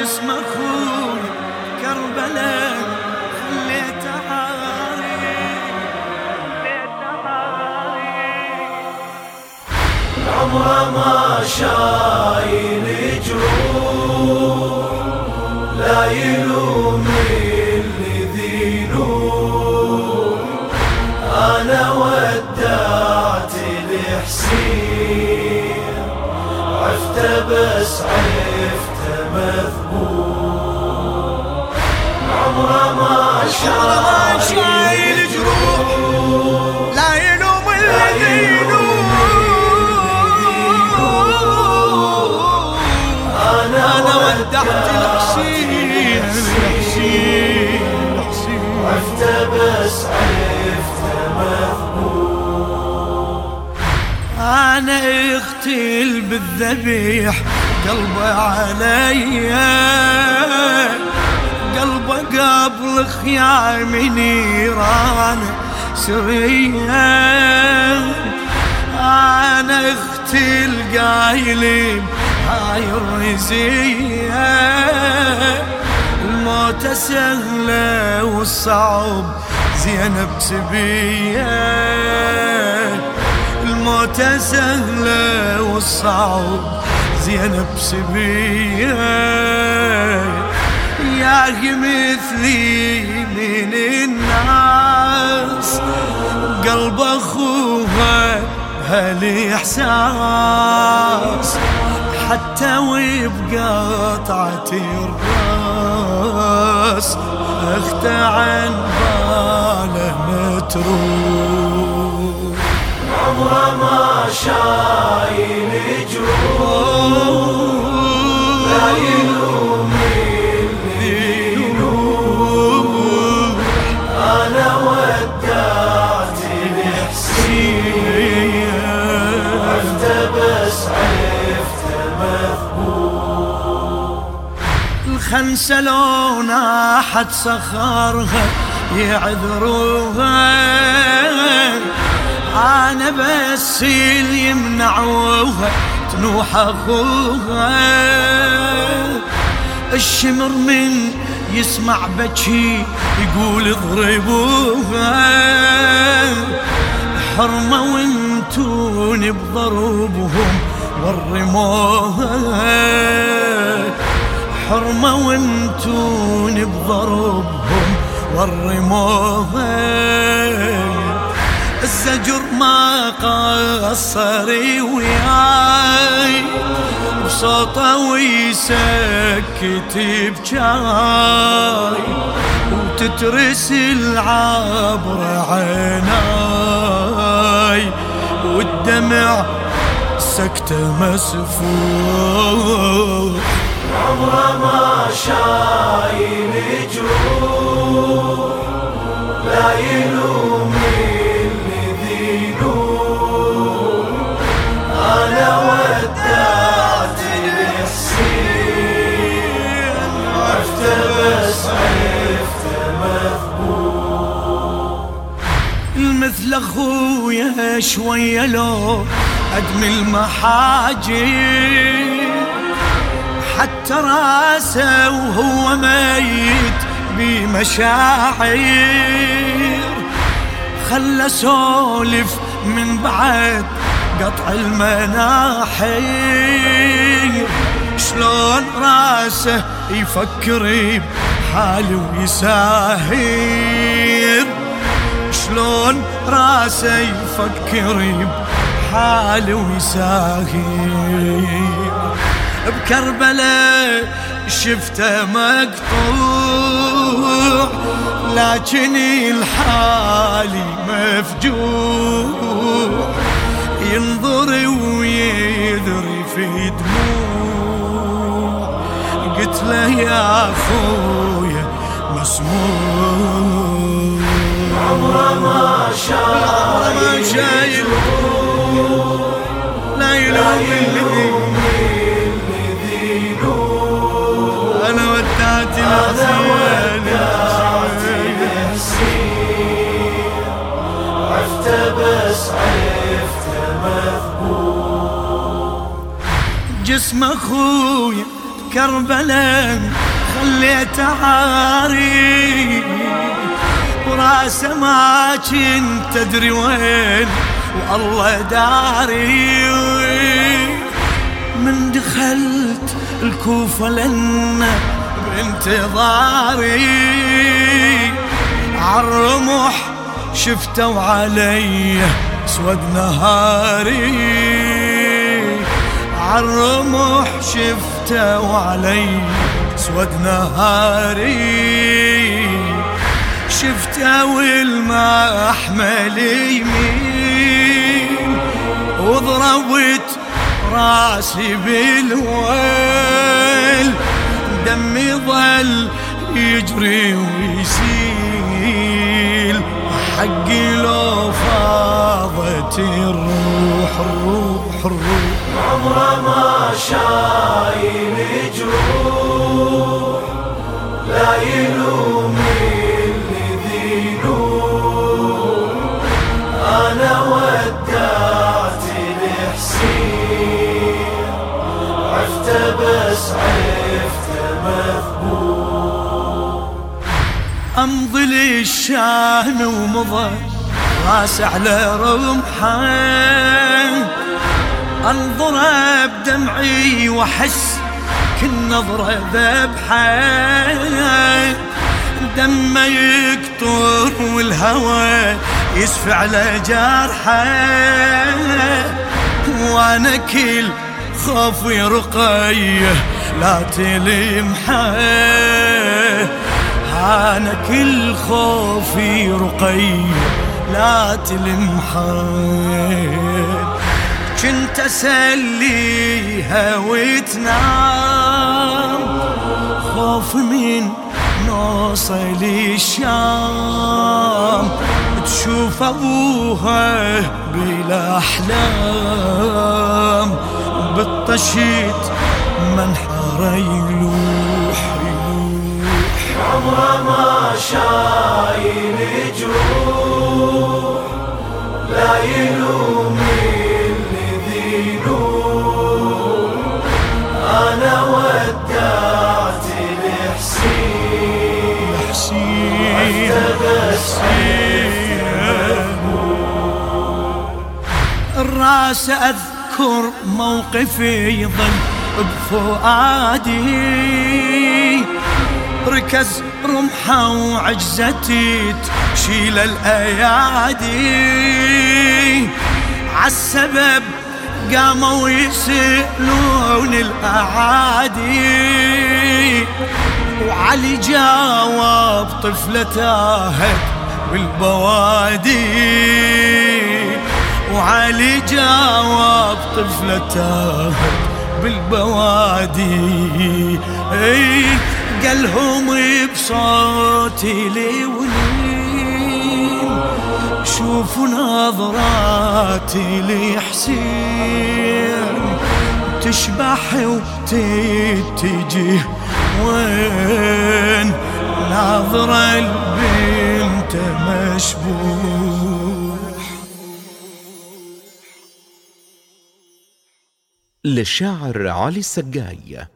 جسم أخوي كربلاء خليته عاري عمره ما شايل جروح لا يلوم اللي ذي نور أنا ودعت الحسين عفت بس عفت مذبوح عمره ما شايل لا يلوم الذي أنا أنا ودعت الحسين عفت بس عفت مذبوح أنا اغتل بالذبيح قلبه عليا قلبه قبل خيام نيران سريا أنا اغتل قايلين هاي الرزية. الموت سهلة والصعب زينب سبية. الموت سهلة والصعب زينب سبية يا مثلي من الناس قلب أخوها هالإحساس حتى وبقطعة الراس. أخت عن باله متروك عمره ما شايل جروح الخنسة لو ناحت صخرها يعذروها. أنا بس اللي يمنعوها تنوح أخوها. الشمر من يسمع بكي يقول اضربوها. حرمة وانتون بضربهم ورموها. حرمة وانتون بضربهم والرموها الزجر ما قصر وياي بصوته ويسكت بجاي. وتترس العبر عيناي والدمع سكتة ما شايل جروح لا يلوم اللي ذي نور أنا ودعت الحسين عفت بس عفت مذبوح. المثل أخويا شوية لو أدمي المحاجر. حتى راسه وهو ميت بمشاعر. خلى سولف من بعد قطع المناحير. شلون راسه يفكر بحاله ويساهر. شلون راسه يفكر بحاله ويساهر. بكربلاء شفته مقطوع لكن الحالي مفجوع. ينظر ويذري في دموع. قلت له يا أخويا مسموع. عمره ما شايل لا يلوم بس عفت مذبوح جسم اخويا كربلاء خليت عاري ورأسه ما كنت تدري وين والله داري. من دخلت الكوفة لنا بانتظاري. عالرمح شفتوا علي أسود نهاري. عالرمح شفتوا علي أسود نهاري. شفتوا الماء احمل يمين وضربت راسي بالويل. دمي ظل يجري ويسيل حقي لو فاضت الروح الروح الروح. عمره ما شايل جروح لا يلوم أمضي للشام ومضى راس على رمحه أنظر بدمعي وأحس كل نظرة ذبحة. دمه يقطر والهوى يسفع على جرحه وأنا كل خوفي رقيه لا تلمحه. أنا كل خوفي رقيه لا تلمحه كنت أسليها وتنام. خوف من نوصل الشام. تشوف أبوها بالاحلام بالطشيت منحر يلوح عمره ما شايل جروح لا يلوم اللي أنا ودعت الحسين حسين الراس أذكر موقفي يظل بفؤادي. ركز رمحة وعجزتي تشيل الأيادي. عالسبب قاموا يسألون الأعادي. وعلي جاوب طفلة تاهت بالبوادي. وعلي جاوب طفلة تاهت بالبوادي. إي قالهم بصوتي لونين شوفوا نظراتي لحسين. تشبح وتتجه. وين ناظرة البنت مشبوح للشاعر علي السجاي